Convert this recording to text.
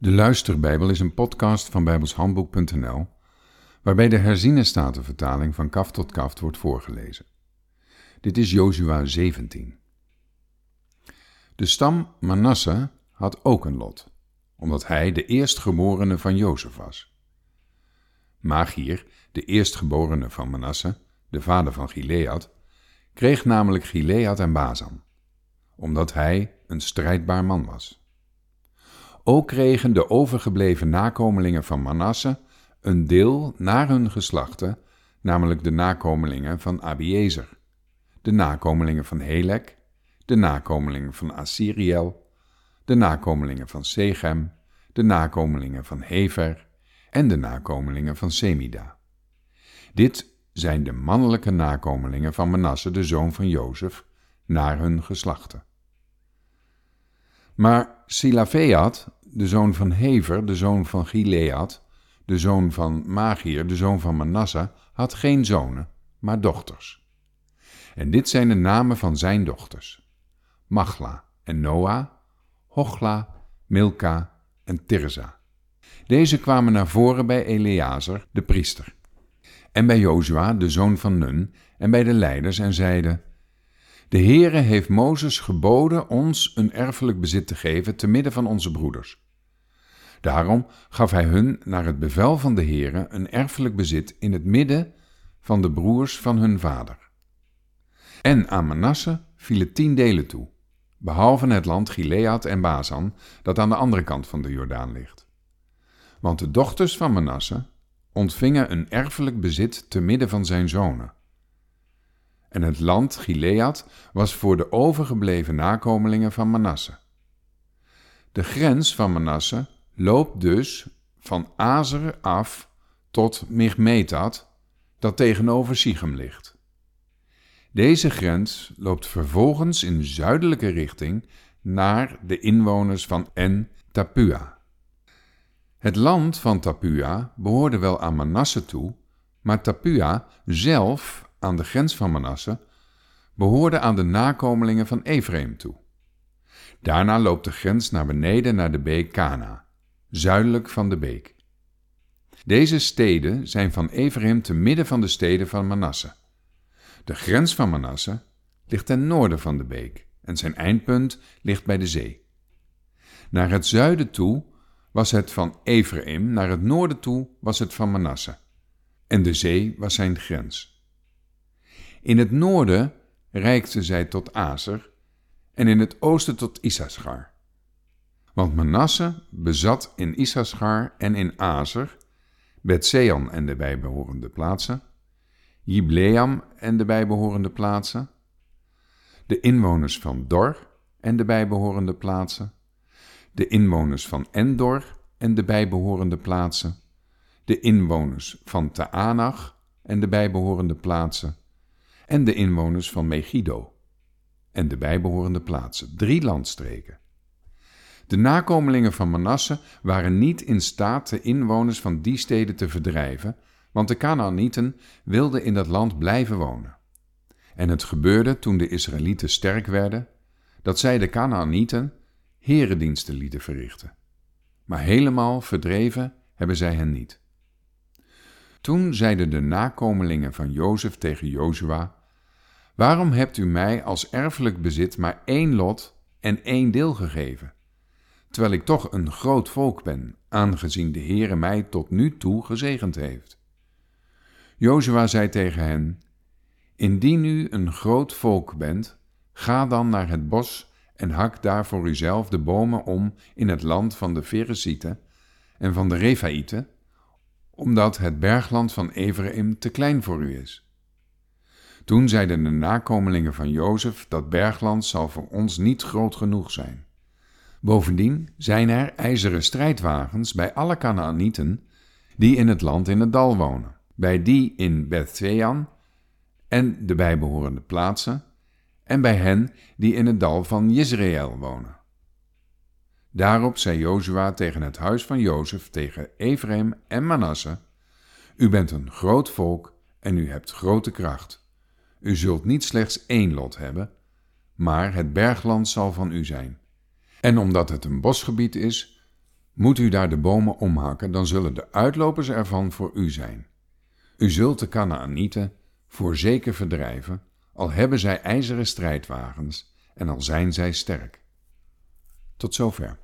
De Luisterbijbel is een podcast van bijbelshandboek.nl waarbij de herziene statenvertaling van kaf tot kaft wordt voorgelezen. Dit is Jozua 17. De stam Manasse had ook een lot, omdat hij de eerstgeborene van Jozef was. Magier, de eerstgeborene van Manasse, de vader van Gilead, kreeg namelijk Gilead en Bazan, omdat hij een strijdbaar man was. Ook kregen de overgebleven nakomelingen van Manasse een deel naar hun geslachten, namelijk de nakomelingen van Abiezer, de nakomelingen van Helek, de nakomelingen van Assyriel, de nakomelingen van Sechem, de nakomelingen van Hever en de nakomelingen van Semida. Dit zijn de mannelijke nakomelingen van Manasse, de zoon van Jozef, naar hun geslachten. Maar Silafeat, de zoon van Hever, de zoon van Gilead, de zoon van Magier, de zoon van Manasse, had geen zonen, maar dochters. En dit zijn de namen van zijn dochters: Machla en Noah, Hochla, Milka en Tirza. Deze kwamen naar voren bij Eleazar, de priester, en bij Jozua, de zoon van Nun, en bij de leiders en zeiden: De Heere heeft Mozes geboden ons een erfelijk bezit te geven te midden van onze broeders. Daarom gaf hij hun naar het bevel van de Heere een erfelijk bezit in het midden van de broers van hun vader. En aan Manasse vielen tien delen toe, behalve het land Gilead en Bazan, dat aan de andere kant van de Jordaan ligt. Want de dochters van Manasse ontvingen een erfelijk bezit te midden van zijn zonen. En het land Gilead was voor de overgebleven nakomelingen van Manasse. De grens van Manasse loopt dus van Azer af tot Migmetat, dat tegenover Sichem ligt. Deze grens loopt vervolgens in zuidelijke richting naar de inwoners van En Tapua. Het land van Tapua behoorde wel aan Manasse toe, maar Tapua zelf, aan de grens van Manasse, behoorde aan de nakomelingen van Ephraim toe. Daarna loopt de grens naar beneden naar de beek Kana zuidelijk van de beek. Deze steden zijn van Ephraim te midden van de steden van Manasse. De grens van Manasse ligt ten noorden van de beek en zijn eindpunt ligt bij de zee. Naar het zuiden toe was het van Ephraim, naar het noorden toe was het van Manasse. En de zee was zijn grens. In het noorden reikte zij tot Azer en in het oosten tot Issachar. Want Manasse bezat in Issachar en in Azer, Betsean en de bijbehorende plaatsen, Jibleam en de bijbehorende plaatsen, de inwoners van Dor en de bijbehorende plaatsen, de inwoners van Endor en de bijbehorende plaatsen, de inwoners van Taanach en de bijbehorende plaatsen, en de inwoners van Megiddo en de bijbehorende plaatsen, drie landstreken. De nakomelingen van Manasse waren niet in staat de inwoners van die steden te verdrijven, want de Canaanieten wilden in dat land blijven wonen. En het gebeurde toen de Israëlieten sterk werden, dat zij de Canaanieten herendiensten lieten verrichten. Maar helemaal verdreven hebben zij hen niet. Toen zeiden de nakomelingen van Jozef tegen Jozua: Waarom hebt u mij als erfelijk bezit maar één lot en één deel gegeven? Terwijl ik toch een groot volk ben, aangezien de Heere mij tot nu toe gezegend heeft. Jozua zei tegen hen, Indien u een groot volk bent, ga dan naar het bos en hak daar voor uzelf de bomen om in het land van de Feresieten en van de Refaïten, omdat het bergland van Ephraim te klein voor u is. Toen zeiden de nakomelingen van Jozef, dat bergland zal voor ons niet groot genoeg zijn. Bovendien zijn er ijzeren strijdwagens bij alle Canaanieten die in het land in het dal wonen, bij die in Bethsean en de bijbehorende plaatsen, en bij hen die in het dal van Jezreel wonen. Daarop zei Jozua tegen het huis van Jozef, tegen Ephraim en Manasse, U bent een groot volk en u hebt grote kracht. U zult niet slechts één lot hebben, maar het bergland zal van u zijn. En omdat het een bosgebied is, Moet u daar de bomen omhakken, dan zullen de uitlopers ervan voor u zijn. U zult de Kanaanieten voorzeker verdrijven, al hebben zij ijzeren strijdwagens en al zijn zij sterk. Tot zover.